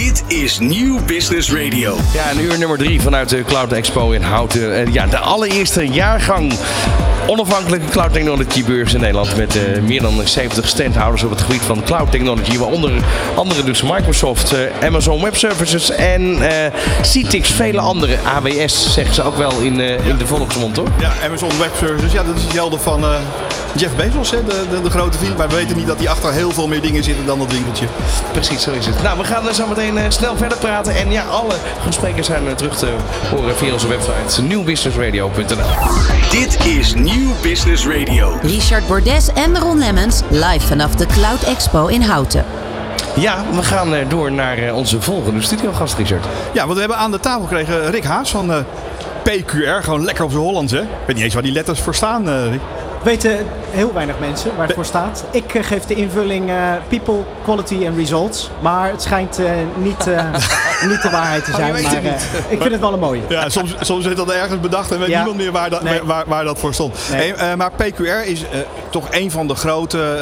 Dit is Nieuw Business Radio. Ja, en uur nummer drie vanuit de Cloud Expo in Houten. Eh, ja, de allereerste jaargang onafhankelijke cloud technology beurs in Nederland. Met eh, meer dan 70 standhouders op het gebied van cloud technology. Waaronder andere dus Microsoft, eh, Amazon Web Services en eh Citrix. Vele andere. AWS zeggen ze ook wel in, eh, in de volksmond hoor. Ja, Amazon Web Services, ja, dat is hetzelfde van eh, Jeff Bezos, hè, de, de, de grote vriend. Maar we weten niet dat hij achter heel veel meer dingen zitten dan dat winkeltje. Precies, zo is het. Nou, we gaan er zo meteen eh, snel verder praten. En ja, alle gesprekken zijn eh, terug te horen via onze website nieuwbusinessradio.nl. Dit is Nieuw Business Radio. Richard Bordes en Ron Lemmens live vanaf de Cloud Expo in Houten. Ja, we gaan eh, door naar eh, onze volgende studiogast, Richard. Ja, want we hebben aan de tafel gekregen Rick Haas van eh, PQR. Gewoon lekker op zijn Hollands, hè? Ik weet niet eens waar die letters voor staan, eh, Rick. Weten heel weinig mensen waar het voor staat. Ik eh, geef de invulling eh, People, Quality and Results. Maar het schijnt eh, niet, niet de waarheid te zijn. weet Maar ik vind het wel een mooie. Ja, soms, soms is dat ergens bedacht en weet Ja. niemand meer waar dat, Nee. waar, waar dat voor stond. Nee. Hey, maar PQR is toch een van de grote,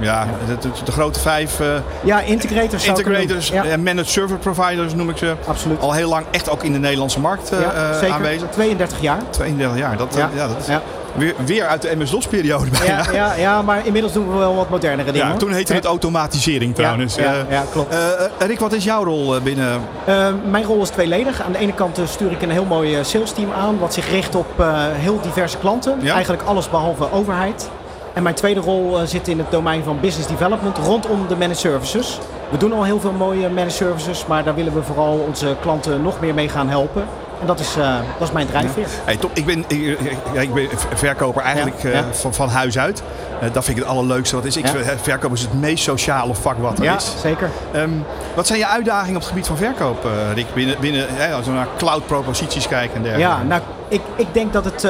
ja, de, de- de grote vijf Ja, integrators integrators. Ja, en managed service providers noem ik ze. absoluut. Al heel lang echt ook in de Nederlandse markt Ja, zeker. aanwezig. 32 jaar. 32 jaar, dat, Ja. dat is Ja. Weer, weer uit de MS-DOS-periode bijna. Ja, ja, ja, maar inmiddels doen we wel wat modernere dingen. Ja, toen heette het automatisering trouwens. Ja, Eh, ja, klopt. eh, Rick, wat is jouw rol binnen... Eh, mijn rol is tweeledig. Aan de ene kant stuur ik een heel mooi sales team aan, wat zich richt op heel diverse klanten. Ja. Eigenlijk alles behalve overheid. En mijn tweede rol zit in het domein van business development rondom de managed services. We doen al heel veel mooie managed services, maar daar willen we vooral onze klanten nog meer mee gaan helpen. En dat is, eh, dat is mijn drijfveer. Hey, top, ik, ben, ik, ja, ik ben verkoper eigenlijk Ja, eh, ja. van, van huis uit. Eh, dat vind ik het allerleukste wat is. Ik, Ja. Verkoop is het meest sociale vak wat er Ja, is. zeker. Ehm, wat zijn je uitdagingen op het gebied van verkoop, Rick? Binnen, binnen, als we naar cloud proposities kijken en dergelijke. Ja, nou, ik, ik denk dat het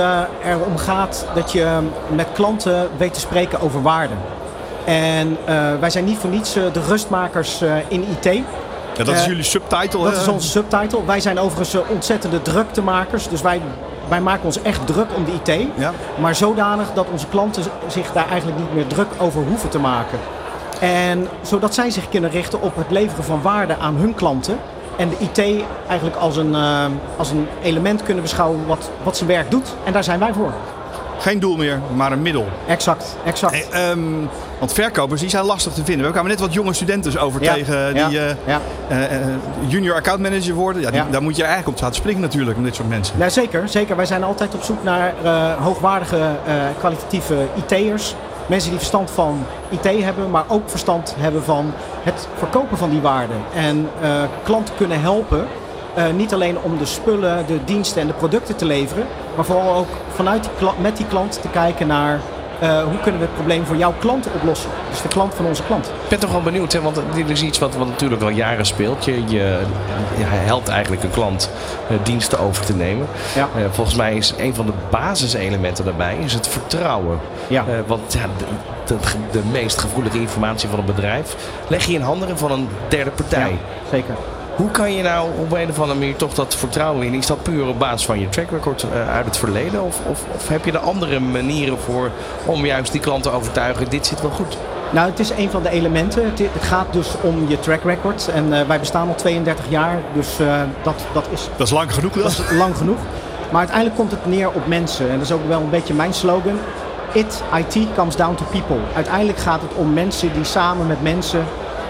erom gaat dat je met klanten weet te spreken over waarde. En wij zijn niet voor niets de rustmakers in IT. Ja, dat is eh, jullie subtitle. Dat hè? is onze subtitle. Wij zijn overigens eh, ontzettende druktemakers. Dus wij, wij maken ons echt druk om de IT. Ja. Maar zodanig dat onze klanten zich daar eigenlijk niet meer druk over hoeven te maken. En zodat zij zich kunnen richten op het leveren van waarde aan hun klanten. En de IT eigenlijk als een, eh, als een element kunnen beschouwen wat, wat zijn werk doet. En daar zijn wij voor. Geen doel meer, maar een middel. Exact, exact. Hey, ehm, want verkopers die zijn lastig te vinden. We kwamen net wat jonge studenten over Ja, tegen die eh, ja. eh, eh, junior account manager worden. Ja, die-. Daar moet je eigenlijk op staan springen natuurlijk, om dit soort mensen. Ja, zeker, zeker. Wij zijn altijd op zoek naar hoogwaardige, kwalitatieve IT'ers. Mensen die verstand van IT hebben, maar ook verstand hebben van het verkopen van die waarden. En klanten kunnen helpen, niet alleen om de spullen, de diensten en de producten te leveren, maar vooral ook vanuit die met die klant te kijken naar eh, hoe kunnen we het probleem voor jouw klant oplossen. Dus de klant van onze klant. Ik ben toch wel benieuwd, hè? want dit is iets wat, wat natuurlijk al jaren speelt. Je, je, je helpt eigenlijk een klant eh, diensten over te nemen. Ja. Eh, volgens mij is een van de basiselementen daarbij is het vertrouwen. Ja. Want ja, de, de, de meest gevoelige informatie van een bedrijf leg je in handen van een derde partij. Zeker. Hoe kan je nou op een of andere manier toch dat vertrouwen in? Is dat puur op basis van je track record eh, uit het verleden? Of, of, of heb je er andere manieren voor om juist die klant te overtuigen, dit zit wel goed? Nou, het is een van de elementen. Het, het gaat dus om je track record. En eh, wij bestaan al 32 jaar, dus eh, dat, dat is Dat is lang genoeg. Dat Dat. is lang genoeg. Maar uiteindelijk komt het neer op mensen. En dat is ook wel een beetje mijn slogan. It, IT, comes down to people. Uiteindelijk gaat het om mensen die samen met mensen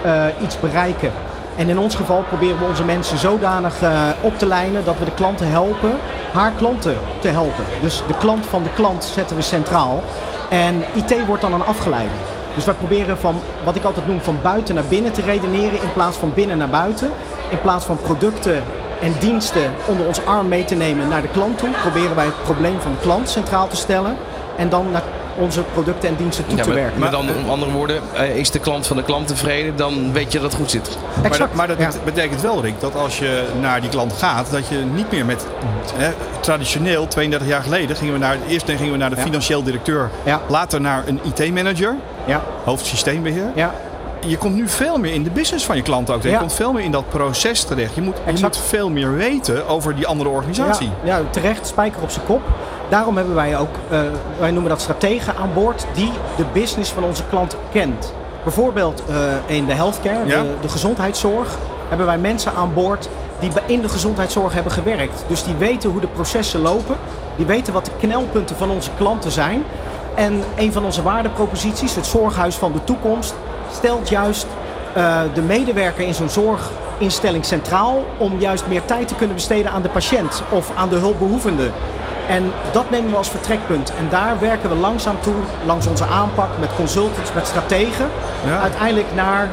eh, iets bereiken. En in ons geval proberen we onze mensen zodanig eh, op te lijnen dat we de klanten helpen haar klanten te helpen. Dus de klant van de klant zetten we centraal. En IT wordt dan een afgeleide. Dus wij proberen van, wat ik altijd noem, van buiten naar binnen te redeneren in plaats van binnen naar buiten. In plaats van producten en diensten onder ons arm mee te nemen naar de klant toe, proberen wij het probleem van de klant centraal te stellen en dan naar onze producten en diensten toe Ja, te maar, werken. maar dan, om andere woorden, eh, is de klant van de klant tevreden, dan weet je dat het goed zit. Maar, Exact. dat, maar dat Ja. betekent wel, Rick, dat als je naar die klant gaat, dat je niet meer met hè, traditioneel, 32 jaar geleden, gingen we naar, eerst gingen we naar de Ja. financieel directeur, Ja. later naar een IT-manager, Ja, hoofdsysteembeheer. ja, Je komt nu veel meer in de business van je klant ook. terecht. Je Ja. komt veel meer in dat proces terecht. Je moet, je Exact. moet veel meer weten over die andere organisatie. Ja, ja, terecht, spijker op zijn kop. Daarom hebben wij ook, eh, wij noemen dat strategen aan boord, die de business van onze klant kent. Bijvoorbeeld eh, in de healthcare, Ja. de, de gezondheidszorg. hebben wij mensen aan boord die in de gezondheidszorg hebben gewerkt. Dus die weten hoe de processen lopen. Die weten wat de knelpunten van onze klanten zijn. En een van onze waardeproposities, het Zorghuis van de Toekomst, stelt juist eh, de medewerker in zo'n zorginstelling centraal om juist meer tijd te kunnen besteden aan de patiënt of aan de hulpbehoevende. En dat nemen we als vertrekpunt. En daar werken we langzaam toe, langs onze aanpak, met consultants, met strategen, Ja. uiteindelijk naar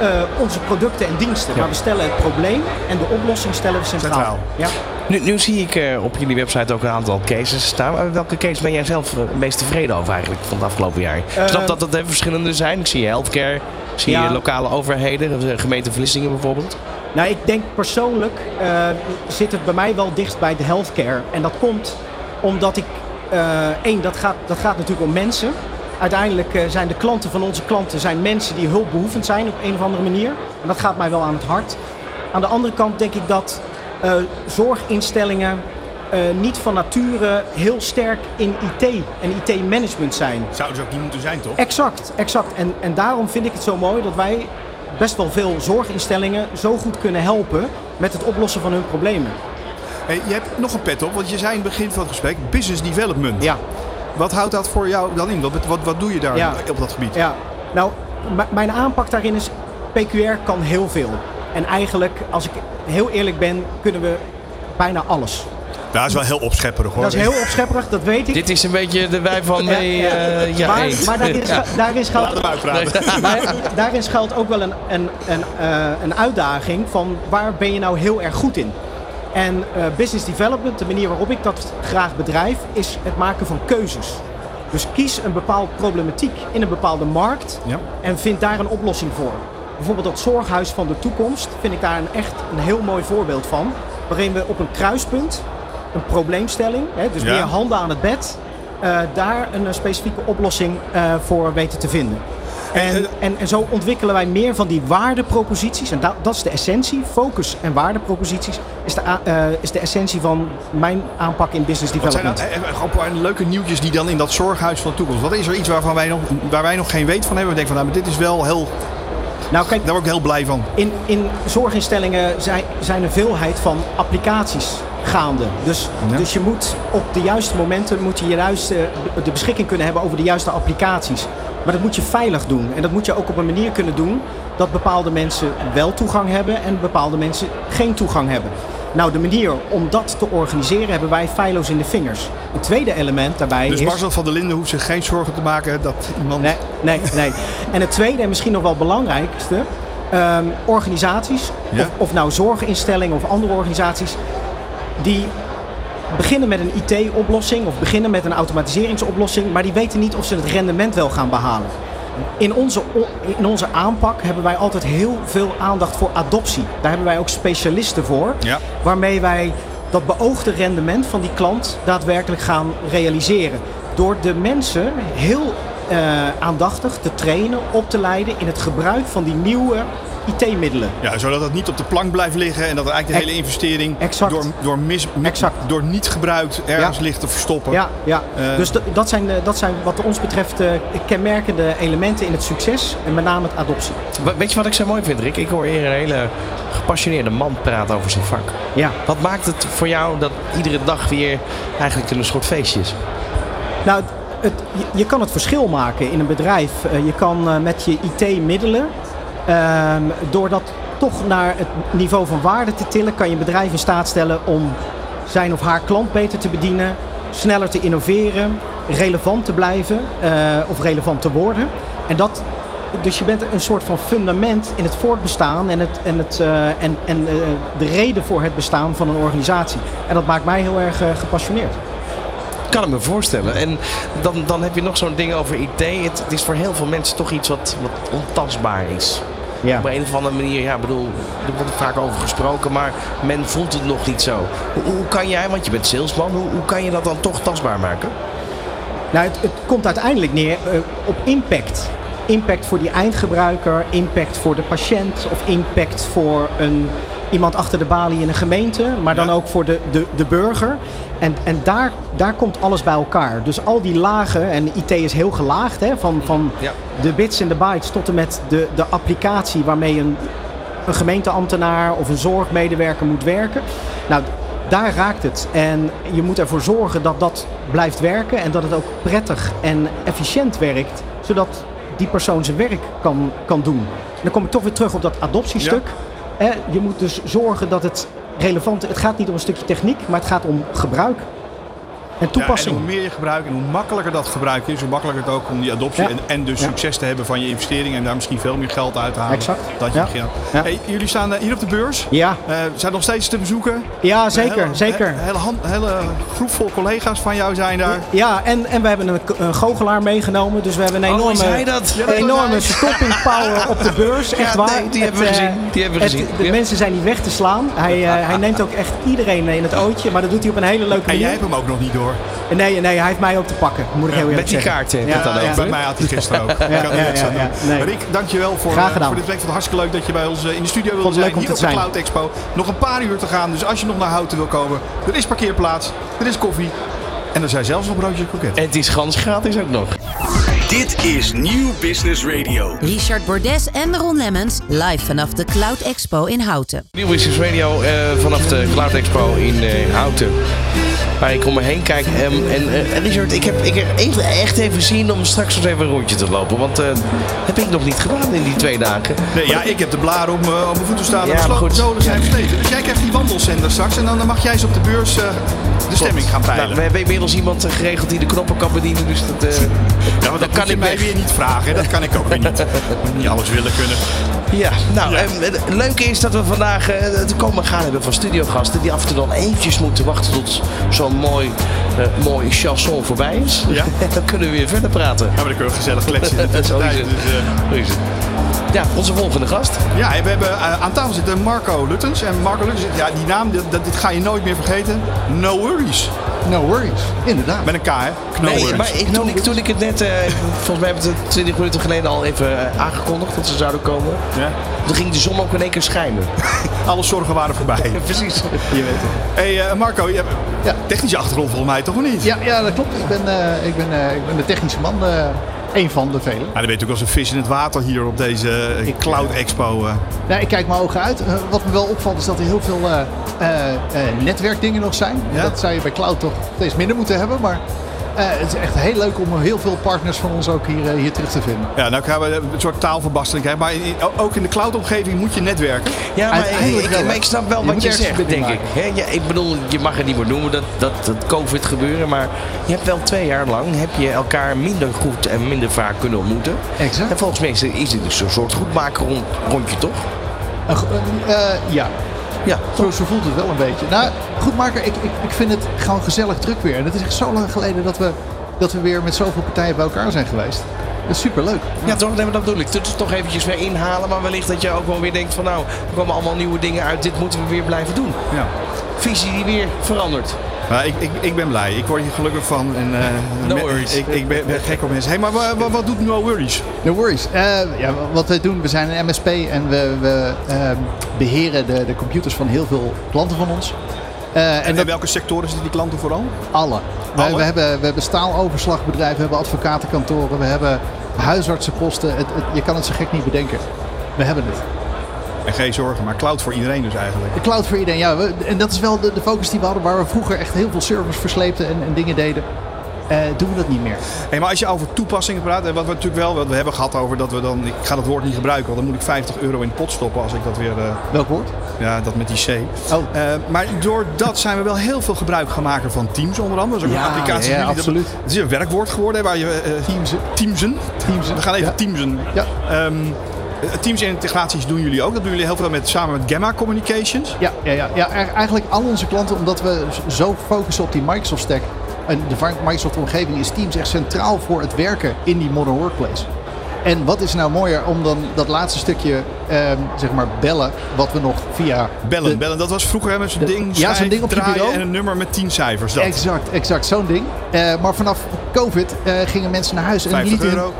eh, onze producten en diensten. Maar we stellen het probleem en de oplossing stellen we centraal. Centraal. Ja. Nu, nu zie ik eh, op jullie website ook een aantal cases staan. Maar welke case ben jij zelf eh, het meest tevreden over eigenlijk van het afgelopen jaar? Ik snap dat dat even verschillende zijn. Ik zie healthcare, ik zie Ja. je lokale overheden, de gemeente Vlissingen bijvoorbeeld. Nou, ik denk persoonlijk eh, zit het bij mij wel dichtst bij de healthcare. En dat komt omdat ik, eh, één, dat gaat, dat gaat natuurlijk om mensen. Uiteindelijk eh, zijn de klanten van onze klanten zijn mensen die hulpbehoevend zijn op een of andere manier. En dat gaat mij wel aan het hart. Aan de andere kant denk ik dat eh, zorginstellingen niet van nature heel sterk in IT en IT-management zijn. Zouden ze ook niet moeten zijn, toch? Exact, exact. En, en daarom vind ik het zo mooi dat wij best wel veel zorginstellingen zo goed kunnen helpen met het oplossen van hun problemen. Hey, je hebt nog een pet op, want je zei in het begin van het gesprek business development. Ja, Wat houdt dat voor jou dan in? Wat, wat, wat doe je daar Ja. op dat gebied? ja. Nou, mijn aanpak daarin is, PQR kan heel veel. En eigenlijk, als ik heel eerlijk ben, kunnen we bijna alles. Dat is wel heel opschepperig hoor. Dat is heel opschepperig, dat weet ik. Dit is een beetje de wij van ja. eh, ja, maar, maar daarin, schu- daarin schuilt. Maar daarin schuilt ook wel een, een, een, eh, een uitdaging van waar ben je nou heel erg goed in? En eh, business development, de manier waarop ik dat graag bedrijf, is het maken van keuzes. Dus kies een bepaalde problematiek in een bepaalde markt Ja. en vind daar een oplossing voor. Bijvoorbeeld dat zorghuis van de toekomst vind ik daar een echt een heel mooi voorbeeld van. Waarin we op een kruispunt, een probleemstelling, hè, dus Ja. meer handen aan het bed, eh, daar een eh, specifieke oplossing voor weten te vinden. En, En, eh, en, en zo ontwikkelen wij meer van die waardeproposities. En dat, dat is de essentie. Focus en waardeproposities is de, eh, is de essentie van mijn aanpak in business Wat zijn development. dan eh, leuke nieuwtjes die dan in dat zorghuis van de toekomst? Wat is er iets waarvan wij nog, waar wij nog geen weet van hebben? We denken van nou, maar dit is wel heel, Nou kijk, daar word ik heel blij van. in, in zorginstellingen zijn, zijn een veelheid van applicaties gaande. Dus, Ja. dus je moet op de juiste momenten moet je juiste, de beschikking kunnen hebben over de juiste applicaties. Maar dat moet je veilig doen. En dat moet je ook op een manier kunnen doen dat bepaalde mensen wel toegang hebben en bepaalde mensen geen toegang hebben. Nou, de manier om dat te organiseren hebben wij feilloos in de vingers. Een tweede element daarbij Dus is... Marcel van der Linden hoeft zich geen zorgen te maken dat iemand... Nee, nee, nee. En het tweede en misschien nog wel belangrijkste, ehm, organisaties, Ja. of, of nou zorginstellingen of andere organisaties, die beginnen met een IT-oplossing of beginnen met een automatiseringsoplossing, maar die weten niet of ze het rendement wel gaan behalen. In onze, in onze aanpak hebben wij altijd heel veel aandacht voor adoptie. Daar hebben wij ook specialisten voor, Ja. waarmee wij dat beoogde rendement van die klant daadwerkelijk gaan realiseren. Door de mensen heel eh, aandachtig te trainen, op te leiden in het gebruik van die nieuwe IT-middelen. Ja, zodat het niet op de plank blijft liggen en dat er eigenlijk de Ex- hele investering exact. door, door, mis, mi- Exact. door niet gebruikt ergens Ja. ligt te verstoppen. Ja, ja. Eh. dus dat, zijn, dat zijn wat ons betreft eh, kenmerkende elementen in het succes en met name het adoptie. We- Weet je wat ik zo mooi vind, Rick? Ik hoor hier een hele gepassioneerde man praten over zijn vak. Ja. Wat maakt het voor jou dat iedere dag weer eigenlijk een soort feestje is? Nou, het, je, je kan het verschil maken in een bedrijf. Eh, je kan met je IT-middelen, ehm, door dat toch naar het niveau van waarde te tillen, kan je bedrijf in staat stellen om zijn of haar klant beter te bedienen, sneller te innoveren, relevant te blijven eh, of relevant te worden. En dat, dus je bent een soort van fundament in het voortbestaan en, het, en, het, eh, en, en eh, de reden voor het bestaan van een organisatie. En dat maakt mij heel erg gepassioneerd. kan ik me voorstellen. En dan, dan heb je nog zo'n ding over IT. Het, het is voor heel veel mensen toch iets wat, wat ontastbaar is. Ja. Op een of andere manier, ja, ik bedoel, er wordt vaak over gesproken, maar men voelt het nog niet zo. Hoe, hoe kan jij, want je bent salesman, hoe, hoe kan je dat dan toch tastbaar maken? Nou, het, het komt uiteindelijk neer eh, op impact. Impact voor die eindgebruiker, impact voor de patiënt of impact voor een, iemand achter de balie in een gemeente, maar dan Ja. ook voor de, de, de burger. En, en daar, daar komt alles bij elkaar. Dus al die lagen, en IT is heel gelaagd, hè, van, van Ja. de bits en de bytes tot en met de, de applicatie waarmee een een gemeenteambtenaar of een zorgmedewerker moet werken. Nou, daar raakt het. En je moet ervoor zorgen dat dat blijft werken en dat het ook prettig en efficiënt werkt, zodat die persoon zijn werk kan, kan doen. En dan kom ik toch weer terug op dat adoptiestuk. Je moet dus zorgen dat het relevant is. Het gaat niet om een stukje techniek, maar het gaat om gebruik. En Ja, toepassing. en hoe meer je gebruikt en hoe makkelijker dat gebruik is, hoe makkelijker het ook om die adoptie Ja. en, en dus Ja. succes te hebben van je investering en daar misschien veel meer geld uit te halen. Exact. Dat je Ja. begint. Ja. Hey, jullie staan eh, hier op de beurs. Ja, Eh, zijn nog steeds te bezoeken. ja zeker, Hele- zeker. Een hele, hand- hele groep vol collega's van jou zijn daar. Ja, en, en we hebben een, een goochelaar meegenomen. Dus we hebben een Oh, enorme, enorme stopping power op de beurs. Echt Ja, waar. nee, die hebben we eh, gezien. Die hebben we het- gezien. De Ja. mensen zijn niet weg te slaan. Hij, eh, hij neemt ook echt iedereen in het ootje. Maar dat doet hij op een hele leuke En jij manier. hebt hem ook nog niet door. Nee, nee, hij heeft mij ook te pakken. Moet ik heel eerlijk Met die zeggen. kaarten Ja. Bij mij had hij gisteren ook. Ik er ja, niks ja, aan ja. doen. Nee. Rick, dankjewel voor, Graag eh, gedaan. voor dit week. Vond het hartstikke leuk dat je bij ons eh, in de studio wilde zijn. leuk om Hier te op de zijn. Cloud Expo. Nog een paar uur te gaan. Dus als je nog naar Houten wil komen, er is parkeerplaats, er is koffie. En er zijn zelfs nog broodjes kroket. En het is gans gratis ook nog. Dit is Nieuw Business Radio. Richard Bordes en Ron Lemmens live vanaf de Cloud Expo in Houten. Nieuw Business Radio eh, vanaf de Cloud Expo in eh, Houten. Waar ik om me heen kijk. Ehm, en eh, Richard, ik heb, ik heb even, echt even zin om straks eens even een rondje te lopen. Want eh heb ik nog niet gedaan in die twee dagen. Nee, ja, ik heb de blaren op, mijn- op mijn voeten staan. Ja, en de goed. zolen zijn versleten. Dus jij krijgt die wandelzender straks. En dan mag jij eens op de beurs eh, de stemming gaan Nou, peilen. we hebben inmiddels iemand geregeld die de knoppen kan bedienen. Dus dat, ja, maar dat dat kan ik mij weg. weer niet vragen. hè. Dat kan ik ook weer niet. Niet alles willen kunnen. Ja, nou, Ja. ehm, het leuke is dat we vandaag het komen gaan hebben van studiogasten die af en toe dan eventjes moeten wachten tot zo'n mooi, eh, mooi chanson voorbij is. Ja. dan kunnen we weer verder praten. Ja, maar dan kunnen we gezellig kletsen in de Zo is tussentijd. het. Dus, eh. Ja, onze volgende gast. Ja, we hebben eh, aan tafel zitten Marco Luttens. En Marco Luttens, ja, die naam, dat- dit ga je nooit meer vergeten. No worries. No worries, inderdaad. Met een K, hè? No nee, worries. maar ik, toen, ik, toen ik het net, eh, volgens mij hebben we het 20 minuten geleden al even eh, aangekondigd dat ze zouden komen. Ja? Toen ging de zon ook in één keer schijnen. Alle zorgen waren voorbij. Precies. Je weet het. hey, eh, Marco, je hebt Ja. technische achtergrond volgens mij toch of niet? Ja, ja, dat klopt. Ik ben, eh, ik ben, eh, ik ben de technische man. Een van de velen. Ja, dan ben je natuurlijk als een vis in het water hier op deze eh, Cloud Expo. eh. Nou, ik kijk mijn ogen uit. Wat me wel opvalt is dat er heel veel netwerkdingen nog zijn. Ja? Dat zou je bij cloud toch steeds minder moeten hebben. Maar het is echt heel leuk om heel veel partners van ons ook hier, eh, hier terug te vinden. Ja, nou gaan we een soort taalverbastering krijgen. Maar in- ook in de cloud-omgeving moet je netwerken. Ja, maar Uiteindelijk ik, wel, maar hè. ik snap wel Je wat je zegt, denk ik. Ja, ik bedoel, je mag het niet meer noemen, dat, dat, dat COVID gebeuren. Maar je hebt wel twee jaar lang heb je elkaar minder goed en minder vaak kunnen ontmoeten. Exact. En volgens mij is het- dus een soort goedmaken rond, rondje, toch? Eh, eh, eh, ja, Ja, zo, zo voelt het wel een beetje. Nou, goed Marker, ik, ik, ik vind het gewoon gezellig druk weer. En het is echt zo lang geleden dat we, dat we weer met zoveel partijen bij elkaar zijn geweest. Dat is superleuk. Ja, toch? Nee, maar dat bedoel ik. Dus toch eventjes weer inhalen. Maar wellicht dat je ook wel weer denkt van nou, er komen allemaal nieuwe dingen uit. Dit moeten we weer blijven doen. Ja. Visie die weer verandert. Maar ik, ik, ik ben blij. Ik word hier gelukkig van. En, eh, No worries. Ik, ik ben, ben gek op mensen. Hey, maar wa- wa- wat, doet No Worries? No worries. Eh, ja, wat wij doen, we zijn een MSP en we, we ehm, beheren de, de computers van heel veel klanten van ons. Eh, En en dat welke sectoren zitten die klanten vooral? alle. We, hebben, we hebben staaloverslagbedrijven, we hebben advocatenkantoren, we hebben huisartsenposten. Het, het- je kan het zo gek niet bedenken. We hebben het. En geen zorgen, maar cloud voor iedereen dus eigenlijk. De cloud voor iedereen, ja. We, en dat is wel de, de focus die we hadden, waar we vroeger echt heel veel servers versleepten en, en dingen deden. Eh, doen we dat niet meer. Hey, maar als je over toepassingen praat, en wat we natuurlijk wel, wat we hebben gehad over dat we dan, ik ga dat woord niet gebruiken, want dan moet ik 50 euro in de pot stoppen als ik dat weer, eh, Welk woord? ja, dat met die C. Oh. Eh, maar doordat zijn we wel heel veel gebruik gaan maken van Teams onder andere. Dat is ook Ja, een applicatie. ja, absoluut. Het is een werkwoord geworden waar je eh, Teamsen. Teamsen. Teamsen. We gaan even Ja. Teamsen. Ja. Ehm, eh, Teams integraties doen jullie ook. Dat doen jullie heel veel met, samen met Gamma Communications. Ja, ja, ja, ja, eigenlijk al onze klanten, omdat we zo focussen op die Microsoft stack. En de va- Microsoft omgeving is Teams echt centraal voor het werken in die modern workplace. En wat is nou mooier om dan dat laatste stukje, ehm, zeg maar, bellen, wat we nog via... Bellen, de- bellen. Dat was vroeger met zo'n ding. ja, zo'n ding op draaien. En een nummer met 10 cijfers. Dat. Exact, exact, zo'n ding. Eh, maar vanaf COVID eh, gingen mensen naar huis en 50 lieten hun- euro.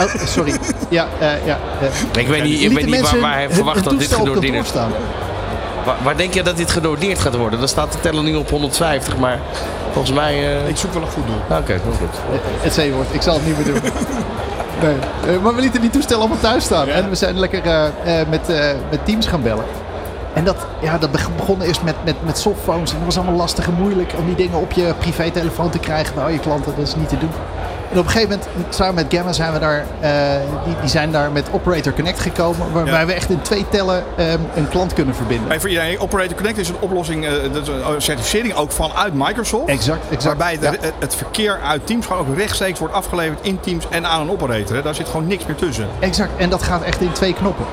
Oh, sorry. Ja, eh, ja. eh, Ik weet niet, ik weet niet waar, hij verwacht dat dit gedoneerd staan. waar, waar denk je dat dit gedoneerd gaat worden? Dan staat de teller nu op 150, maar volgens mij... eh, Ik zoek wel een goed doel. Oké, heel goed. Het C-woord, ik zal het niet meer doen. Nee. Eh, maar we lieten die toestellen allemaal thuis staan. En we zijn lekker eh, eh, met, eh, met Teams gaan bellen. En dat, ja, dat beg- begon eerst met, met, met softphones. En dat was allemaal lastig en moeilijk om die dingen op je privételefoon te krijgen bij al je klanten. Dat is niet te doen. En op een gegeven moment, samen met Gamma, zijn we daar, eh, die, die zijn daar met Operator Connect gekomen. Waarbij Ja. we echt in twee tellen eh, een klant kunnen verbinden. En voor iedereen, Operator Connect is een oplossing, eh, dat is een certificering ook vanuit Microsoft. Exact, exact. Waarbij het, Ja. het, het verkeer uit Teams gewoon ook rechtstreeks wordt afgeleverd in Teams en aan een operator. hè. Daar zit gewoon niks meer tussen. Exact, en dat gaat echt in twee knoppen.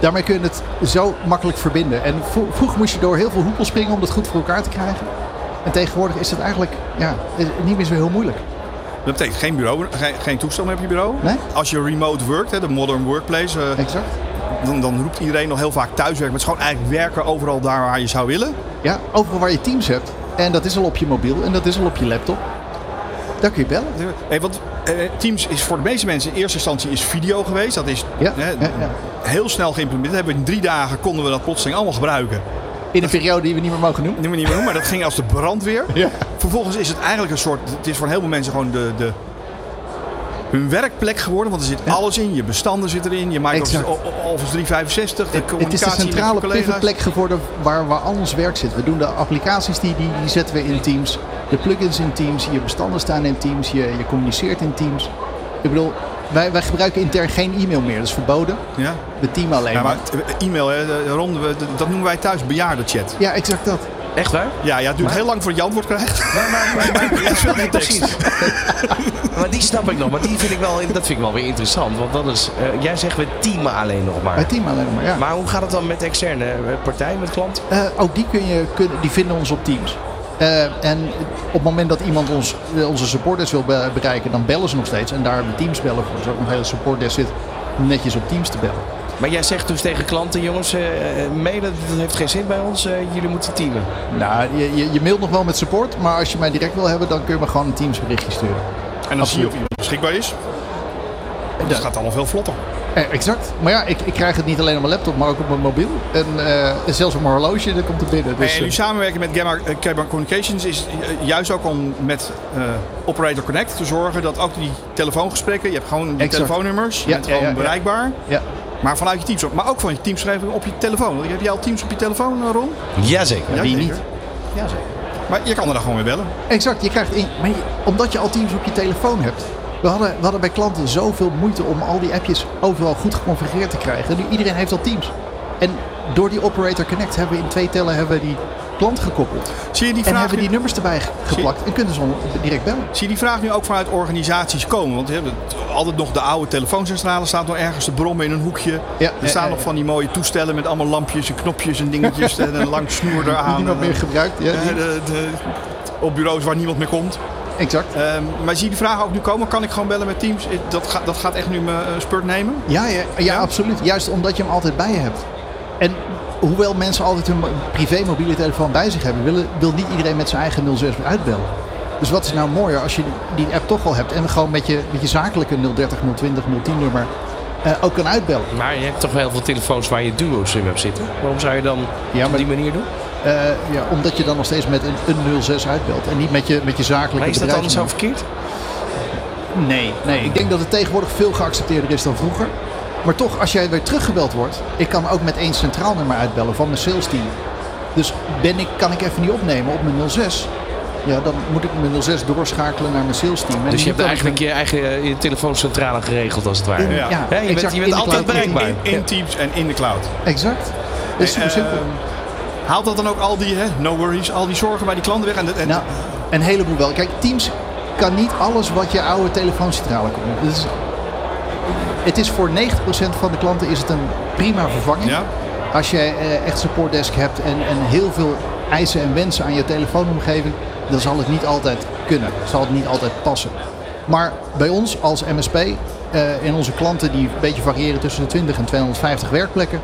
Daarmee kun je het zo makkelijk verbinden. En vro- vroeger moest je door heel veel hoepels springen om dat goed voor elkaar te krijgen. En tegenwoordig is het eigenlijk ja, niet meer zo heel moeilijk. Dat betekent geen bureau, geen, geen toestel meer op je bureau. Nee. Als je remote werkt, hè, de modern workplace, eh, Exact. dan, dan roept iedereen nog heel vaak thuiswerken. Maar het is gewoon eigenlijk werken overal daar waar je zou willen. Ja, overal waar je Teams hebt. En dat is al op je mobiel en dat is al op je laptop. Daar kun je bellen. Hey, want eh, Teams is voor de meeste mensen in eerste instantie is video geweest. Dat is Ja, hè, ja, ja. heel snel geïmplementeerd. Hebben we in drie dagen konden we dat plotseling allemaal gebruiken. In een periode die we niet meer mogen noemen. Niet meer niet meer noemen, maar dat ging als de brandweer. Ja. Vervolgens is het eigenlijk een soort, het is voor heel veel mensen gewoon de, de, hun werkplek geworden. Want er zit alles in. Je bestanden zit erin. Je Microsoft Office 365. De Het is de communicatie centrale plek geworden waar, waar al ons werk zit. We doen de applicaties die, die, die zetten we in Teams. De plugins in Teams. Je bestanden staan in Teams. Je, je communiceert in Teams. Ik bedoel, wij, wij gebruiken intern geen e-mail meer. Dat is verboden. Ja. We team alleen Ja, maar. maar t- e-mail, hè, Ron, dat noemen wij thuis bejaardenchat. Ja, exact dat. Echt waar? Ja, ja, het duurt heel lang voordat je antwoord krijgt. Nee, precies. maar die snap ik nog. Maar die vind ik wel, dat vind ik wel weer interessant. Want dat is, eh, jij zegt we teamen alleen nog maar. Wij team alleen maar, ja. Maar hoe gaat het dan met externe eh, partijen, met klanten? Eh, ook die, kun je, kun, die vinden ons op Teams. Eh, en op het moment dat iemand ons, eh, onze supportdesk wil be- bereiken, dan bellen ze nog steeds. En daar hebben we Teams bellen voor. Dus ook een hele supportdesk zit netjes op Teams te bellen. Maar jij zegt dus tegen klanten, jongens, eh, mailen dat heeft geen zin bij ons. eh, jullie moeten teamen. Nou, je, je, je mailt nog wel met support, maar als je mij direct wil hebben, dan kun je me gewoon een Teams berichtje sturen. En dan zie je of iemand beschikbaar is. Dat gaat allemaal veel vlotter. Eh, exact. Maar ja, ik, ik krijg het niet alleen op mijn laptop, maar ook op mijn mobiel. En eh, zelfs op mijn horloge, dat komt er binnen. Dus, en eh, nu samenwerken met Gamma, eh, Communications is eh, juist ook om met eh, Operator Connect te zorgen dat ook die telefoongesprekken, je hebt gewoon die Exact. telefoonnummers, je Ja, bent ja, gewoon bereikbaar. ja. Maar vanuit je Teams, maar ook van je Teamsschrijving op je telefoon. Heb jij al Teams op je telefoon, eh, Ron? Jazeker. Ja, Wie zeker. niet? Ja, zeker. Maar je kan er dan gewoon mee bellen. Exact, je krijgt in, maar je- omdat je al Teams op je telefoon hebt. We hadden, we hadden bij klanten zoveel moeite om al die appjes overal goed geconfigureerd te krijgen. Nu iedereen heeft al Teams. En door die Operator Connect hebben we in twee tellen hebben we die klant gekoppeld. Zie je die En vraag, hebben nu, die nummers erbij ge- geplakt en kunnen ze direct bellen. zie je die vraag nu ook vanuit organisaties komen? Want je hebt het- altijd nog de oude telefooncentrale staat nog ergens te brommen in een hoekje. Ja, er ja, staan ja, nog van die mooie toestellen met allemaal lampjes en knopjes en dingetjes en een lang snoer eraan. niemand meer gebruikt. Ja, Eh, die- de- de- op bureaus waar niemand meer komt. Exact. Ehm, maar zie je die vraag ook nu komen? Kan ik gewoon bellen met Teams? Dat, gaat dat gaat echt nu mijn eh, spurt nemen? Ja, ja, ja, absoluut. Juist omdat je hem altijd bij je hebt. En hoewel mensen altijd hun privé mobiele telefoon bij zich hebben, wil, wil niet iedereen met zijn eigen 06 weer uitbellen. Dus wat is nou mooier als je die app toch al hebt en gewoon met je, met je zakelijke 030, 020, 010 nummer eh, ook kan uitbellen. Maar je hebt toch wel heel veel telefoons waar je duo-sim hebt zitten. Waarom zou je dan Ja, op die manier doen? Eh, ja, omdat je dan nog steeds met een, een 06 uitbelt en niet met je, met je zakelijke Maar is dat dan zo verkeerd? Nee, nee, ik denk dat het tegenwoordig veel geaccepteerder is dan vroeger. Maar toch, als jij weer teruggebeld wordt, ik kan ook met één centraal nummer uitbellen van mijn sales team. Dus ben ik, kan ik even niet opnemen op mijn 06. Ja, dan moet ik mijn 06 doorschakelen naar mijn sales team. En Dus je hebt eigenlijk je eigen eh, je telefooncentrale geregeld als het ware. in- Ja. je bent- je altijd cloud. bereikbaar. In, in Teams en in de cloud. Exact. Dat is super Eh, simpel. Haalt dat dan ook al die, hè, no worries, al die zorgen bij die klanten weg? En, en, Nou, een heleboel wel. Kijk, Teams kan niet alles wat je oude telefooncentrale kon. Dus het is voor 90% van de klanten is het een prima vervanging. Ja. Als je eh, echt supportdesk hebt en, en heel veel eisen en wensen aan je telefoonomgeving, dan zal het niet altijd kunnen. Zal het niet altijd passen. Maar bij ons als MSP, eh in onze klanten die een beetje variëren tussen de 20 en 250 werkplekken,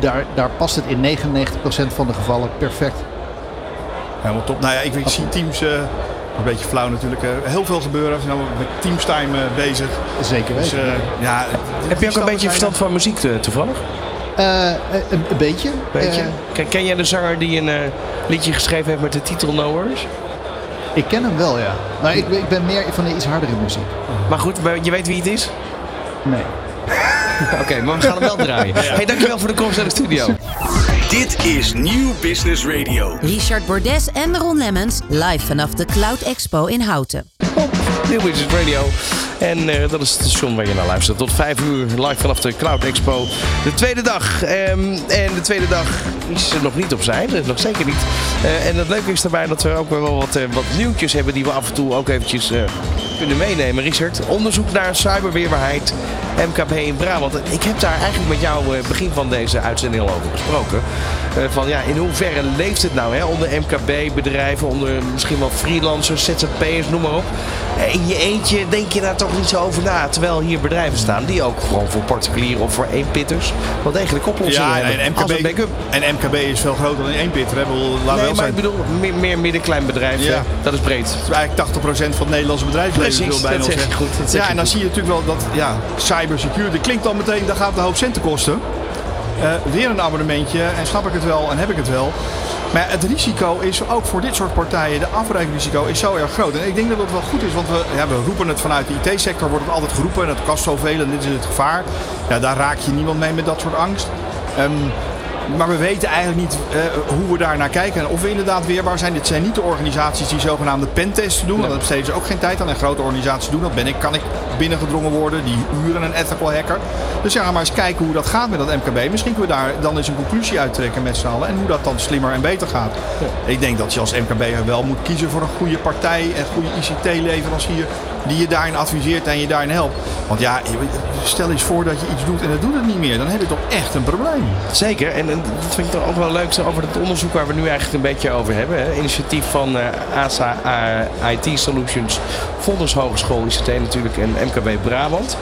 daar, daar past het in 99% van de gevallen perfect. Helemaal top. Nou ja, ik, ik zie Teams, eh, een beetje flauw natuurlijk, eh, heel veel gebeuren. We zijn allemaal met Teams Time eh, bezig. Zeker Dus weten. eh, ja, Heb je ook een beetje verstand van muziek toevallig? Eh, een, een beetje. Weet je? Eh, Ken, ken jij de zanger die een eh, liedje geschreven heeft met de titel No Worries? Ik ken hem wel, ja. Maar ik, ben- ik ben meer van de iets hardere muziek. Maar goed, je weet wie het is? Nee. Oké, maar we gaan hem wel draaien. Hey, dankjewel voor de komst naar de studio. Dit is Nieuw Business Radio. Richard Bordes en Ron Lemmens live vanaf de Cloud Expo in Houten. Nieuw Business Radio. En eh, dat is het station waar je naar luistert. Tot 5 uur live vanaf de Cloud Expo. De tweede dag. Ehm, en de tweede dag is er nog niet opzij. Dat is nog zeker niet. Eh, en het leuke is daarbij dat we ook wel wat, eh, wat nieuwtjes hebben die we af en toe ook eventjes eh, kunnen meenemen. Richard, onderzoek naar cyberweerbaarheid MKB in Brabant. Ik heb daar eigenlijk met jou begin van deze uitzending al over gesproken. Van ja, in hoeverre leeft het nou hè? onder MKB-bedrijven, onder misschien wel freelancers, ZZP'ers, noem maar op. In je eentje denk je daar toch niet zo over na. Terwijl hier bedrijven staan die ook gewoon voor particulieren of voor eenpitters wel degelijk oplossingen Ja, hebben. en als een MKB, en MKB is veel groter dan één pitter. Hè? Laten we Nee, maar ik bedoel meer, meer midden-klein bedrijf. Ja. Dat is breed. Het is eigenlijk 80% van het Nederlandse bedrijfsleven. Wil bijna dat zeggen. goed, dat ja, en dan zie je natuurlijk wel dat ja, cybersecurity klinkt dan meteen, dat gaat een hoop centen kosten. Eh, weer een abonnementje en snap ik het wel en heb ik het wel. Maar het risico is ook voor dit soort partijen, de afreikrisico is zo erg groot. En ik denk dat het wel goed is, want we, ja, we roepen het vanuit de IT-sector, wordt het altijd geroepen en het kost zoveel en dit is het gevaar. Ja, daar raak je niemand mee met dat soort angst. Ehm, maar we weten eigenlijk niet eh, hoe we daar naar kijken. En of we inderdaad weerbaar zijn. Dit zijn niet de organisaties die zogenaamde pentests doen. Want daar besteden ze ook geen tijd aan. En grote organisaties doen dat. Ben ik, kan ik binnengedrongen worden. Die huren een ethical hacker. Dus ja, maar eens kijken hoe dat gaat met dat MKB. Misschien kunnen we daar dan eens een conclusie uittrekken met z'n allen. En hoe dat dan slimmer en beter gaat. Ik denk dat je als MKB'er wel moet kiezen voor een goede partij. En goede ICT-leverancier. Die je daarin adviseert en je daarin helpt. Want ja, stel eens voor dat je iets doet en het doet het niet meer. Dan heb je toch echt een probleem. Zeker, en, en dat vind ik toch ook wel leuk over het onderzoek waar we nu eigenlijk een beetje over hebben. Hè. Initiatief van eh, ASA IT Solutions, Vonders Hogeschool ICT natuurlijk en MKB Brabant.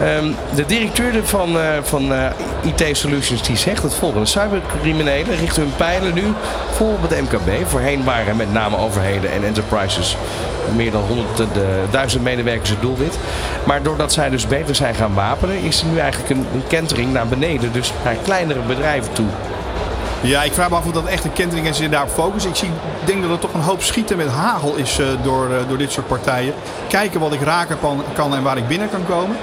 Ehm, de directeur van, eh, van eh, IT Solutions die zegt het volgende. Cybercriminelen richten hun pijlen nu vol op het MKB. Voorheen waren met name overheden en enterprises meer dan honderdduizend medewerkers het doelwit. Maar doordat zij dus beter zijn gaan wapenen, is er nu eigenlijk een, een kentering naar beneden. Dus naar kleinere bedrijven toe. Ja, ik vraag me af of dat echt een kentering is en daarop focussen. Ik zie, denk dat er toch een hoop schieten met hagel is eh, door, eh, door dit soort partijen. Kijken wat ik raken kan en waar ik binnen kan komen.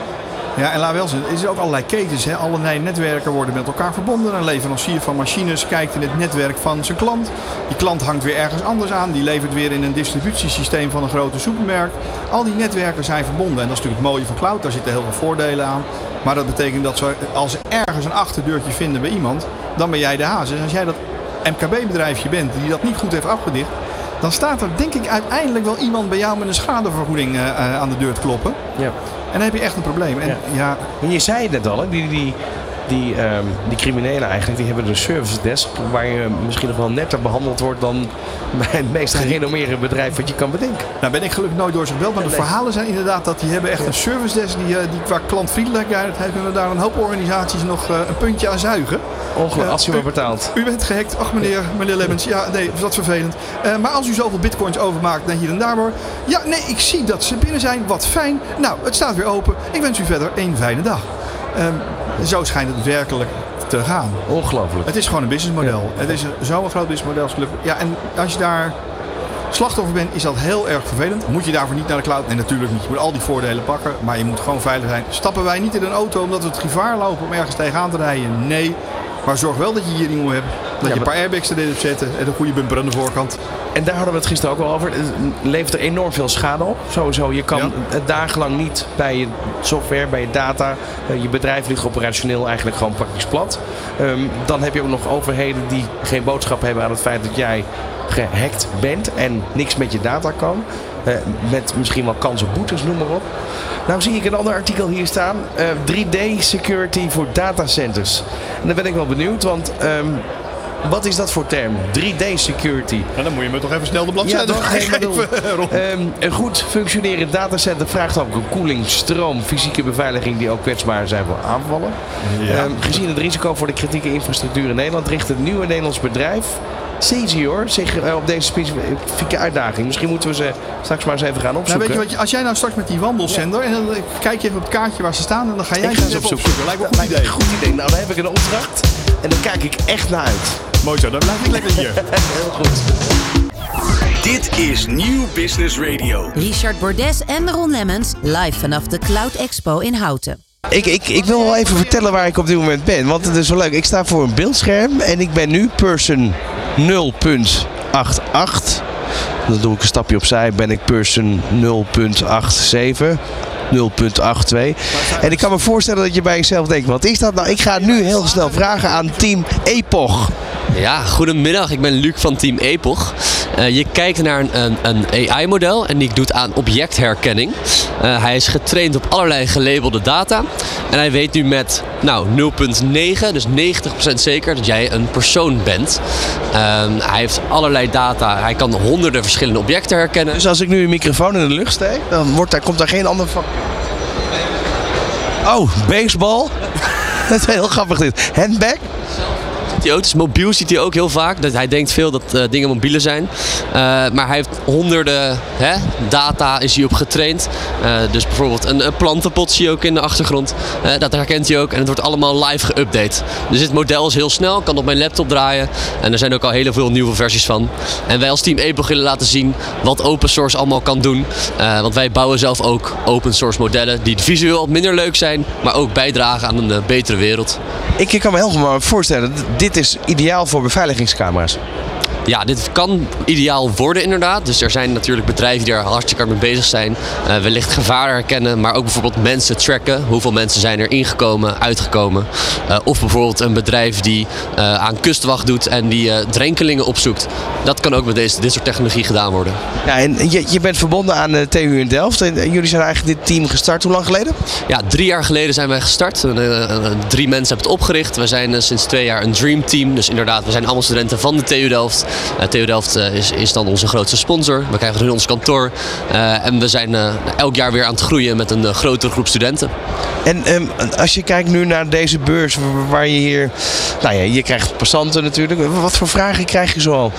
Ja, en laat wel zijn, er is ook allerlei ketens. Hè. Allerlei netwerken worden met elkaar verbonden. Een leverancier van machines kijkt in het netwerk van zijn klant. Die klant hangt weer ergens anders aan. Die levert weer in een distributiesysteem van een grote supermarkt. Al die netwerken zijn verbonden. En dat is natuurlijk het mooie van cloud. Daar zitten heel veel voordelen aan. Maar dat betekent dat ze, als ze ergens een achterdeurtje vinden bij iemand, dan ben jij de haas. En als jij dat MKB-bedrijfje bent die dat niet goed heeft afgedicht, dan staat er denk ik uiteindelijk wel iemand bij jou met een schadevergoeding eh, eh, aan de deur te kloppen. Ja. En dan heb je echt een probleem. En Ja. ja, je zei het net al, hè? die, die, die, ehm, die criminelen eigenlijk, die hebben een service desk waar je misschien nog wel netter behandeld wordt dan bij het meest gerenommeerde bedrijf wat je kan bedenken. Nou ben ik gelukkig nooit door ze gebeld, maar de verhalen zijn inderdaad dat die hebben echt een service desk die, eh, die qua klantvriendelijkheid kunnen daar een hoop organisaties nog eh, een puntje aan zuigen. Ongelooflijk, Ja, als je maar u- betaalt. U bent gehackt. Ach meneer, meneer Lemmens. Ja, nee, dat is vervelend. Eh, maar als u zoveel bitcoins overmaakt naar hier en daar hoor. Ja, nee, ik zie dat ze binnen zijn. Wat fijn. Nou, het staat weer open. Ik wens u verder een fijne dag. Ehm, zo schijnt het werkelijk te gaan. Ongelooflijk. Het is gewoon een businessmodel. Het is zo'n groot businessmodel. Ja, en als je daar slachtoffer bent, is dat heel erg vervelend. Moet je daarvoor niet naar de cloud? Nee, natuurlijk niet. Je moet al die voordelen pakken, maar je moet gewoon veilig zijn. Stappen wij niet in een auto omdat we het gevaar lopen om ergens tegenaan te rijden? Nee. Maar zorg wel dat je hier dingen hebt. Dat je een paar airbags erin hebt zetten en een goede bumper aan de voorkant. En daar hadden we het gisteren ook al over. Het levert er enorm veel schade op. Sowieso, je kan Ja. het dagenlang niet bij je software, bij je data. eh, Je bedrijf ligt operationeel eigenlijk gewoon praktisch plat. Ehm, dan heb je ook nog overheden die geen boodschap hebben aan het feit dat jij gehackt bent en niks met je data kan. Eh, met misschien wel kans op boetes, noem maar op. Nou zie ik een ander artikel hier staan. eh, 3D security voor datacenters. En dan ben ik wel benieuwd, want ehm, wat is dat voor term? 3D security. Dan moet je me toch even snel de Ja, bladzijde bedoel, geven. Ehm, een goed functionerend datacenter vraagt ook een koeling, stroom, fysieke beveiliging die ook kwetsbaar zijn voor aanvallen. Ja. Ehm, gezien het risico voor de kritieke infrastructuur in Nederland richt het nieuwe Nederlands bedrijf Cesior zich eh, op deze specifieke uitdaging. Misschien moeten we ze straks maar eens even gaan Nou, opzoeken. weet je wat, als jij nou straks met die wandelzender en dan kijk je even op het kaartje waar ze staan en dan ga jij ik ze even opzoeken. Lijkt me een goed Lijkt me idee. een goed idee. Nou, dan heb ik een opdracht en dan kijk ik echt naar uit. Mooi zo, dan blijf ik lekker hier. Heel goed. Dit is Nieuw Business Radio. Richard Bordes en Ron Lemmens live vanaf de Cloud Expo in Houten. Ik, ik, ik wil wel even vertellen waar ik op dit moment ben. Want het is wel leuk. Ik sta voor een beeldscherm en ik ben nu person 0.88. Dan doe ik een stapje opzij. Ben ik person 0.87. 0.82. En ik kan me voorstellen dat je bij jezelf denkt, wat is dat nou? Ik ga nu heel snel vragen aan team Epoch. Ja, goedemiddag. Ik ben Luc van Team Epoch. Uh, je kijkt naar een, een, een AI-model en die doet aan objectherkenning. Uh, hij is getraind op allerlei gelabelde data. En hij weet nu met nou, 0.9, dus 90% zeker, dat jij een persoon bent. Uh, hij heeft allerlei data. Hij kan honderden verschillende objecten herkennen. Dus als ik nu een microfoon in de lucht steek, dan wordt daar, komt daar geen ander van. Oh, baseball. Dat is heel grappig dit. Handbag auto's. Mobiel ziet hij ook heel vaak. Dat hij denkt veel dat uh, dingen mobiele zijn. Uh, maar hij heeft honderden hè, data is hij op getraind. Uh, dus bijvoorbeeld een, een, plantenpot zie je ook in de achtergrond. dat herkent hij ook en het wordt allemaal live geüpdate. Dus dit model is heel snel, kan op mijn laptop draaien. En er zijn ook al heel veel nieuwe versies van. En wij als team Epoch willen laten zien wat open source allemaal kan doen. want wij bouwen zelf ook open source modellen die visueel wat minder leuk zijn, maar ook bijdragen aan een betere wereld. Ik kan me goed voorstellen, dit dit is ideaal voor beveiligingscamera's. Ja, dit kan ideaal worden inderdaad. Dus er zijn natuurlijk bedrijven die er hartstikke mee bezig zijn. Uh, wellicht gevaren herkennen, maar ook bijvoorbeeld mensen tracken. Hoeveel mensen zijn er ingekomen, uitgekomen. Uh, of bijvoorbeeld een bedrijf die uh, aan kustwacht doet en die drenkelingen opzoekt. Dat kan ook met deze, dit soort technologie gedaan worden. Ja, en je, je bent verbonden aan de TU in Delft. En jullie zijn eigenlijk dit team gestart. Hoe lang geleden? Ja, drie jaar geleden zijn wij gestart. drie mensen hebben het opgericht. We zijn sinds twee jaar een Dream Team. Dus inderdaad, we zijn allemaal studenten van de TU Delft. Uh, TU Delft uh, is, is dan onze grootste sponsor. We krijgen hun ons kantoor. Uh, en we zijn elk jaar weer aan het groeien met een grotere groep studenten. En um, als je kijkt nu naar deze beurs waar je hier... Nou ja, je krijgt passanten natuurlijk. Wat voor vragen krijg je zoal?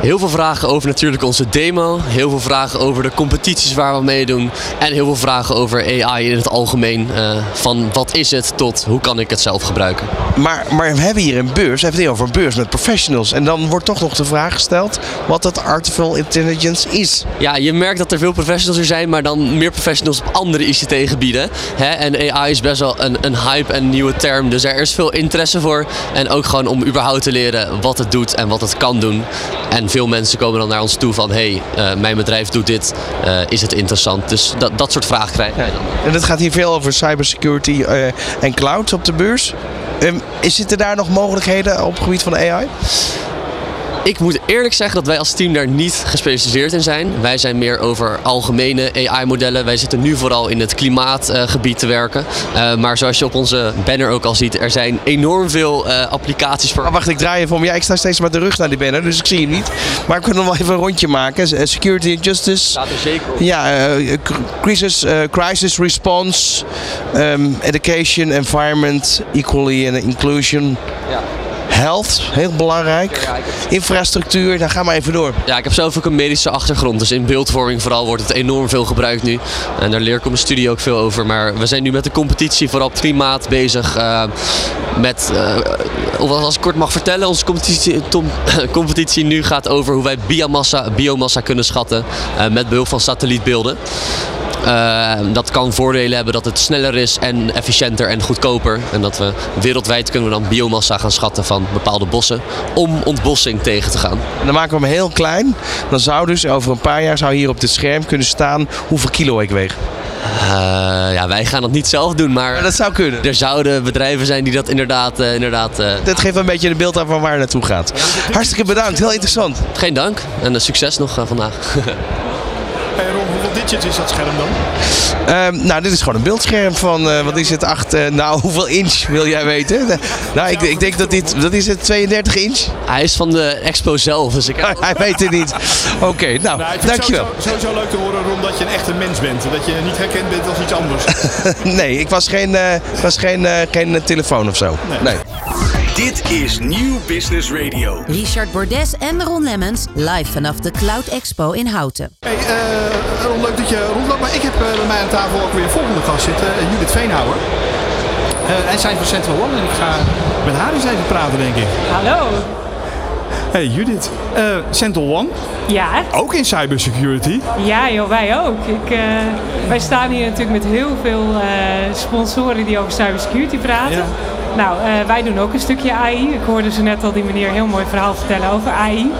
Heel veel vragen over natuurlijk onze demo. Heel veel vragen over de competities waar we meedoen. En heel veel vragen over AI in het algemeen. van wat is het tot hoe kan ik het zelf gebruiken. Maar, maar we hebben hier een beurs. We hebben het hier over een beurs met professionals. En dan wordt toch nog de vraag gesteld wat dat artificial intelligence is. Ja, je merkt dat er veel professionals er zijn, maar dan meer professionals op andere ICT-gebieden. En AI is best wel een, een hype en nieuwe term, dus er is veel interesse voor. En ook gewoon om überhaupt te leren wat het doet en wat het kan doen. En veel mensen komen dan naar ons toe van, hé, hey, uh, mijn bedrijf doet dit, uh, is het interessant? Dus dat, dat soort vragen krijgen wij dan. En het gaat hier veel over cybersecurity uh, en cloud op de beurs. Um, zitten daar nog mogelijkheden op het gebied van AI? Ik moet eerlijk zeggen dat wij als team daar niet gespecialiseerd in zijn. Wij zijn meer over algemene AI-modellen. Wij zitten nu vooral in het klimaatgebied uh, te werken. Uh, maar zoals je op onze banner ook al ziet, er zijn enorm veel uh, applicaties voor. Oh, wacht, ik draai even om. Ja, ik sta steeds met de rug naar die banner, dus ik zie je niet. Maar ik kan nog wel even een rondje maken. Security and Justice. Staat er zeker op. Ja, crisis, crisis response, um, education, environment, equally and inclusion. Ja. Health, heel belangrijk. Infrastructuur, daar gaan we even door. Ja, ik heb zelf ook een medische achtergrond. Dus in beeldvorming vooral wordt het enorm veel gebruikt nu. En daar leer ik op mijn studie ook veel over. Maar we zijn nu met de competitie vooral klimaat bezig. Uh, met, uh, of als ik kort mag vertellen, onze competitie, tom, competitie nu gaat over hoe wij biomassa, biomassa kunnen schatten. Uh, met behulp van satellietbeelden. Uh, dat kan voordelen hebben dat het sneller is en efficiënter en goedkoper. En dat we wereldwijd kunnen we dan biomassa gaan schatten van bepaalde bossen om ontbossing tegen te gaan. En dan maken we hem heel klein. Dan zou dus over een paar jaar zou hier op dit scherm kunnen staan hoeveel kilo ik weeg. Uh, ja, wij gaan dat niet zelf doen, maar, maar, dat zou kunnen. Er zouden bedrijven zijn die dat inderdaad. Uh, inderdaad uh... Dat geeft een beetje een beeld aan van waar het naartoe gaat. Hartstikke bedankt, heel interessant. Geen dank en succes nog vandaag. Hey Ron, hoeveel digits is dat scherm dan? Um, nou, dit is gewoon een beeldscherm van, uh, wat is het, 8, uh, nou hoeveel inch wil jij weten? nou, ik, ik, denk dat dit, dat is het 32 inch. Hij is van de expo zelf, dus ik. Hij weet het niet. Oké, okay, nou, nou dankjewel. Het sowieso, sowieso leuk te horen, Ron, dat je een echte mens bent. Dat je niet herkend bent als iets anders. nee, ik was geen, uh, was geen, geen telefoon of zo. nee. nee. Dit is Nieuw Business Radio. Richard Bordes en Ron Lemmens live vanaf de Cloud Expo in Houten. Hey, uh, Ron, leuk dat je rondloopt. Maar ik heb uh, bij mij aan tafel ook weer een volgende gast zitten. Uh, Judith Veenhouwer. Uh, en zijn van Central One. En ik ga met haar eens even praten, denk ik. Hallo. Hey Judith, eh Central One, Ja, ook in cybersecurity. ja joh, wij ook. Ik, eh, wij staan hier natuurlijk met heel veel eh, sponsoren die over cybersecurity praten. Ja. Nou, eh, wij doen ook een stukje AI. Ik hoorde ze net al die meneer heel mooi verhaal vertellen over AI.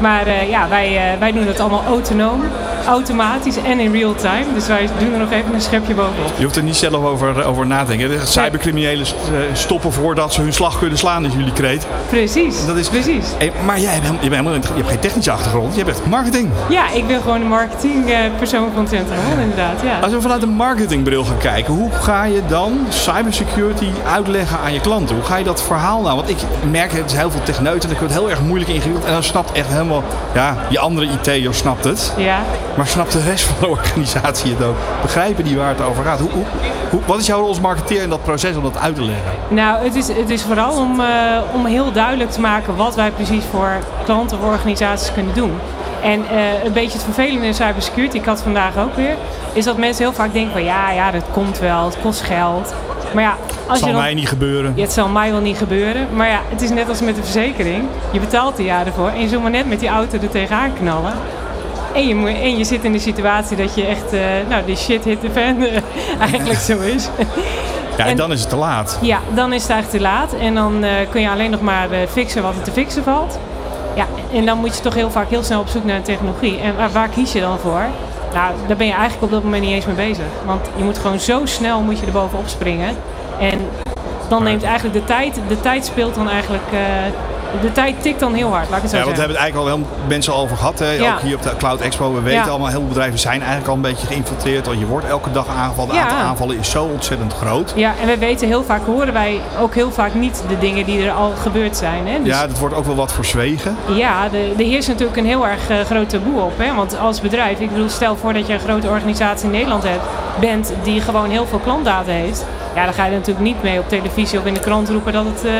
Maar eh, ja, wij, eh, wij doen het allemaal autonoom, automatisch en in real time. Dus wij doen er nog even een schepje bovenop. Je hoeft er niet zelf over, over na te denken. De cybercriminelen eh, stoppen voordat ze hun slag kunnen slaan, is jullie kreet. Precies, Dat is precies. Maar jij hebt, je, bent helemaal, je hebt geen technische achtergrond, je hebt echt marketing. Ja, ik ben gewoon de marketingpersoon van Centrum One, inderdaad. Ja. Als we vanuit een marketingbril gaan kijken, hoe ga je dan cybersecurity uitleggen aan je klanten? Hoe ga je dat verhaal nou? Want ik merk, het is heel veel techneuten en ik wordt heel erg moeilijk ingewikkeld. En dan snapt echt helemaal, ja, die andere IT'er snapt het. ja. Maar snapt de rest van de organisatie het ook? Begrijpen die waar het over gaat? Hoe, hoe, hoe- wat is jouw rol als marketeer in dat proces om dat uit te leggen? Nou, het is, het is vooral om, eh, om heel duidelijk te maken wat wij precies voor klanten of organisaties kunnen doen. En eh, een beetje het vervelende in cybersecurity, ik had vandaag ook weer, is dat mensen heel vaak denken van ja, ja, dat komt wel, het kost geld. Maar ja, als zal je dan, mij niet gebeuren. Ja, het zal mij wel niet gebeuren. Maar ja, het is net als met de verzekering. Je betaalt er jaren voor en je zult maar net met die auto er tegenaan knallen. En je, moet- en je zit in de situatie dat je echt, eh, nou, die shit hit the fan eh, eigenlijk zo is. Ja, en en- dan is het te laat. Ja, dan is het eigenlijk te laat. En dan eh, kun je alleen nog maar fixen wat er te fixen valt. Ja, en dan moet je toch heel vaak heel snel op zoek naar een technologie. En waar, waar kies je dan voor? Nou, daar ben je eigenlijk op dat moment niet eens mee bezig. Want je moet gewoon zo snel moet je er bovenop springen. En dan neemt eigenlijk de tijd, de tijd speelt dan eigenlijk, de tijd tikt dan heel hard, laat ik het zo Ja, want we hebben het eigenlijk al heel mensen al over gehad. Hè? Ja. Ook hier op de Cloud Expo. We weten Ja. allemaal, heel veel bedrijven zijn eigenlijk al een beetje geïnfiltreerd. Want je wordt elke dag aangevallen. Het aantal aanvallen is zo ontzettend groot. Ja, en we weten heel vaak, horen wij ook heel vaak niet de dingen die er al gebeurd zijn. Hè? Dus Ja, dat wordt ook wel wat verzwegen. Ja, de- er heerst natuurlijk een heel erg eh, groot taboe op. Hè? Want als bedrijf, ik bedoel, stel voor dat je een grote organisatie in Nederland hebt, bent die gewoon heel veel klantdata heeft. Ja, dan ga je er natuurlijk niet mee op televisie of in de krant roepen dat het eh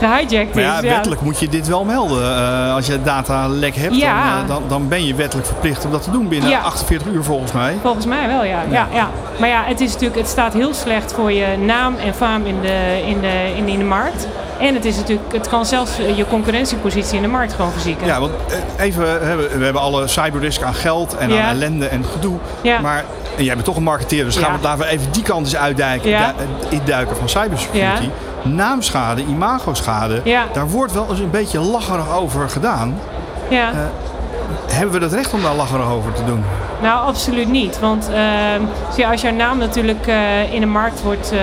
gehijacked Maar is. ja, wettelijk moet je dit wel melden. Eh, als je datalek hebt, Ja. dan, eh, dan, dan ben je wettelijk verplicht om dat te doen binnen Ja. 48 uur volgens mij. Volgens mij wel, ja. ja. Ja, Maar ja, het, is natuurlijk, het staat heel slecht voor je naam en faam in de, in de, in, in de markt. En het, is natuurlijk, het kan zelfs eh, je concurrentiepositie in de markt gewoon verzieken. Ja, want even, we we hebben alle cyberrisk aan geld en aan ellende en gedoe. Maar en jij bent toch een marketeer, dus gaan we, laten we even die kant eens uitduiken, Ja. du- induiken van cybersecurity. Naamschade, imagoschade, Ja. daar wordt wel eens een beetje lacherig over gedaan. ja. Hebben we het recht om daar lacherig over te doen? Nou, absoluut niet. Want zie je, als jouw naam natuurlijk eh, in de markt wordt... eh,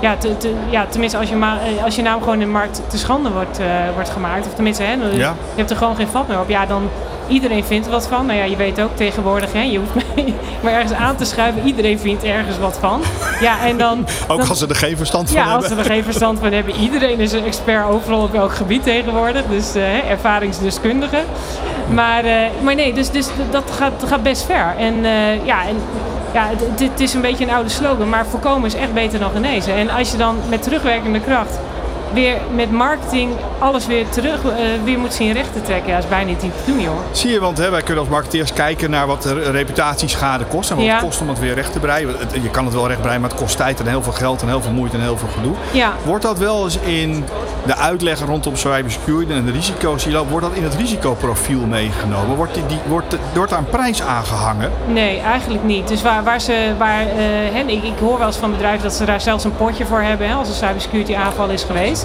ja, te, te- ja, tenminste als je, eh, als je naam gewoon in de markt te schande wordt, eh, wordt gemaakt. Of tenminste, hè, je hebt er gewoon geen vat meer op. Ja, dan iedereen vindt er wat van. Nou ja, je weet ook tegenwoordig, hè, je hoeft mij maar ergens aan te schuiven. Iedereen vindt ergens wat van. Ja, en dan... Ook dan- als ze er geen verstand van ja, als hebben. ze er geen verstand van hebben. Iedereen is een expert overal op elk gebied tegenwoordig. Dus eh, ervaringsdeskundige. Maar, eh, maar nee, dus, dus dat gaat, gaat best ver. En eh, ja, en, ja het- het is een beetje een oude slogan. Maar voorkomen is echt beter dan genezen. En als je dan met terugwerkende kracht weer met marketing alles weer terug eh, weer moet zien recht te trekken. Ja, is bijna niet te doen, joh. Zie je, want hè, wij kunnen als marketeers kijken naar wat de reputatieschade kost. En wat Ja. het kost om het weer recht te breien. Je kan het wel recht breien, maar het kost tijd en heel veel geld en heel veel moeite en heel veel gedoe. Ja. Wordt dat wel eens in de uitleg rondom cybersecurity en de risico's die lopen, wordt dat in het risicoprofiel meegenomen? Wordt, die, die, wordt, wordt daar een prijs aangehangen? Nee, eigenlijk niet. Dus waar, waar ze, waar, eh, ik, ik hoor wel eens van bedrijven dat ze daar zelfs een potje voor hebben hè, als een cybersecurity aanval is geweest.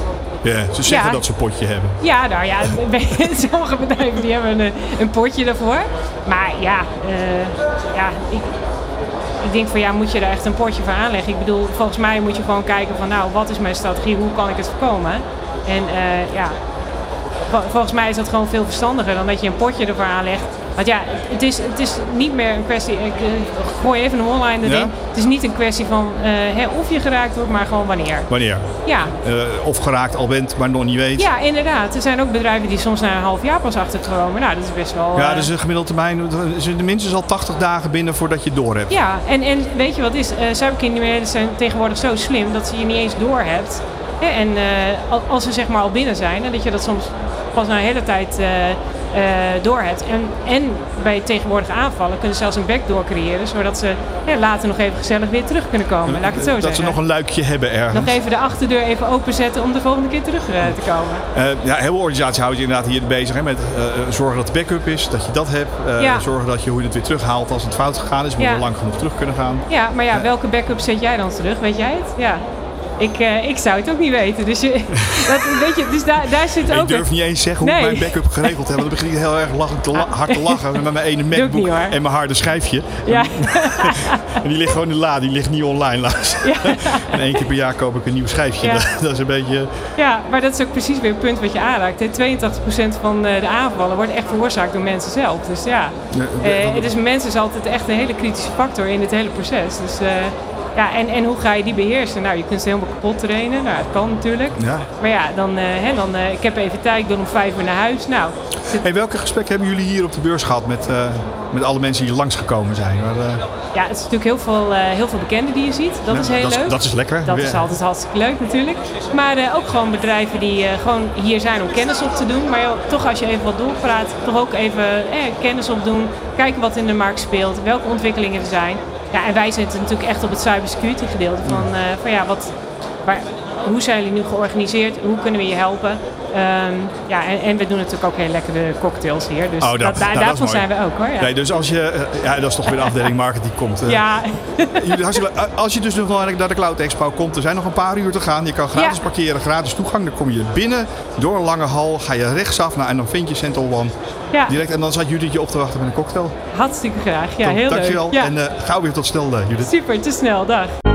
Ja, ze zeggen Ja. dat ze een potje hebben. Ja, nou ja, sommige bedrijven die hebben een, een potje daarvoor. Maar ja, eh, ja ik, ik denk van ja, moet je daar echt een potje voor aanleggen? Ik bedoel, volgens mij moet je gewoon kijken van nou, wat is mijn strategie? Hoe kan ik het voorkomen? En eh, ja, vol- volgens mij is dat gewoon veel verstandiger dan dat je een potje ervoor aanlegt. Want ja, het is, het is niet meer een kwestie, ik eh, gooi even een one-line erin. Ja? Het is niet een kwestie van hè, of je geraakt wordt, maar gewoon wanneer. Wanneer? Ja, Eh, of geraakt al bent, maar nog niet weet. ja, inderdaad. Er zijn ook bedrijven die soms na een half jaar pas achterkomen. Nou, dat is best wel... Ja, dus een gemiddelde termijn is er minstens al 80 dagen binnen voordat je door hebt. Ja, en, en weet je wat is? cybercriminelen zijn tegenwoordig zo slim dat ze je niet eens door hebt. En al- als ze zeg maar al binnen zijn, en dat je dat soms pas na een hele tijd eh, door hebt. En, en bij tegenwoordige aanvallen kunnen ze zelfs een backdoor creëren, zodat ze ja, later nog even gezellig weer terug kunnen komen. Laat ik het zo dat zeggen. ze nog een luikje hebben ergens. Nog even de achterdeur even openzetten om de volgende keer terug eh, te komen. Eh, ja, heel veel organisaties houden zich inderdaad hier bezig hè, met zorgen dat de backup is, dat je dat hebt. Ja. Zorgen dat je hoe je het weer terughaalt als het fout gegaan is, moet Ja. je lang genoeg terug kunnen gaan. Ja, maar ja, welke backup zet jij dan terug? Weet jij het? Ja. Ik, eh, ik zou het ook niet weten. Dus, je, dat, weet je, dus daar, daar zit ook... Ik durf niet eens zeggen hoe Nee. ik mijn backup geregeld heb. Want dan begin ik heel erg lachend te la- hard te lachen met mijn ene MacBook niet, en mijn harde schijfje. Ja, En die ligt gewoon in de la, die ligt niet online laatst. En één keer per jaar koop ik een nieuw schijfje. Ja. Dat, is een beetje... ja, maar dat is ook precies weer het punt wat je aanraakt. hè. 82% van eh, de aanvallen wordt echt veroorzaakt door mensen zelf. Dus ja, eh, dus mensen is altijd echt een hele kritische factor in dit hele proces. Dus ja, en, en hoe ga je die beheersen? Nou, je kunt ze helemaal kapot trainen. Nou, dat kan natuurlijk. Ja. Maar ja, dan, eh, hè, dan eh, ik heb even tijd, ik wil om vijf uur naar huis. Nou, Hey, welke gesprekken hebben jullie hier op de beurs gehad met, eh, met alle mensen die langsgekomen zijn? Maar, eh, ja, het is natuurlijk heel veel, eh, heel veel bekenden die je ziet. Dat ja, is heel dat leuk. dat is lekker. Dat is altijd hartstikke leuk natuurlijk. Maar ook gewoon bedrijven die gewoon hier zijn om kennis op te doen. Maar joh, toch als je even wat doorpraat, toch ook even eh, kennis opdoen. Kijken wat in de markt speelt, welke ontwikkelingen er zijn. Ja, en wij zitten natuurlijk echt op het cybersecurity gedeelte van, eh, van ja, wat, waar, hoe zijn jullie nu georganiseerd? Hoe kunnen we je helpen? Ehm, ja, en, en we doen natuurlijk ook heel lekkere cocktails hier. Dus Oh, dat- dat, daar- nou, dat mooi. zijn we ook hoor. Ja. Nee, dus als je... eh, ja, dat is toch weer de afdeling marketing komt. eh. ja, leuk. Als je dus nog naar de Cloud Expo komt, er zijn nog een paar uur te gaan. Je kan gratis Ja. parkeren, gratis toegang. Dan kom je binnen, door een lange hal, ga je rechtsaf nou, en dan vind je Central One. ja, Direct, en dan zat Judith je op te wachten met een cocktail. hartstikke graag. Ja, heel Dankjewel. leuk. Ja. En eh, gauw weer tot snel, eh, Judith. Super, te snel. Dag.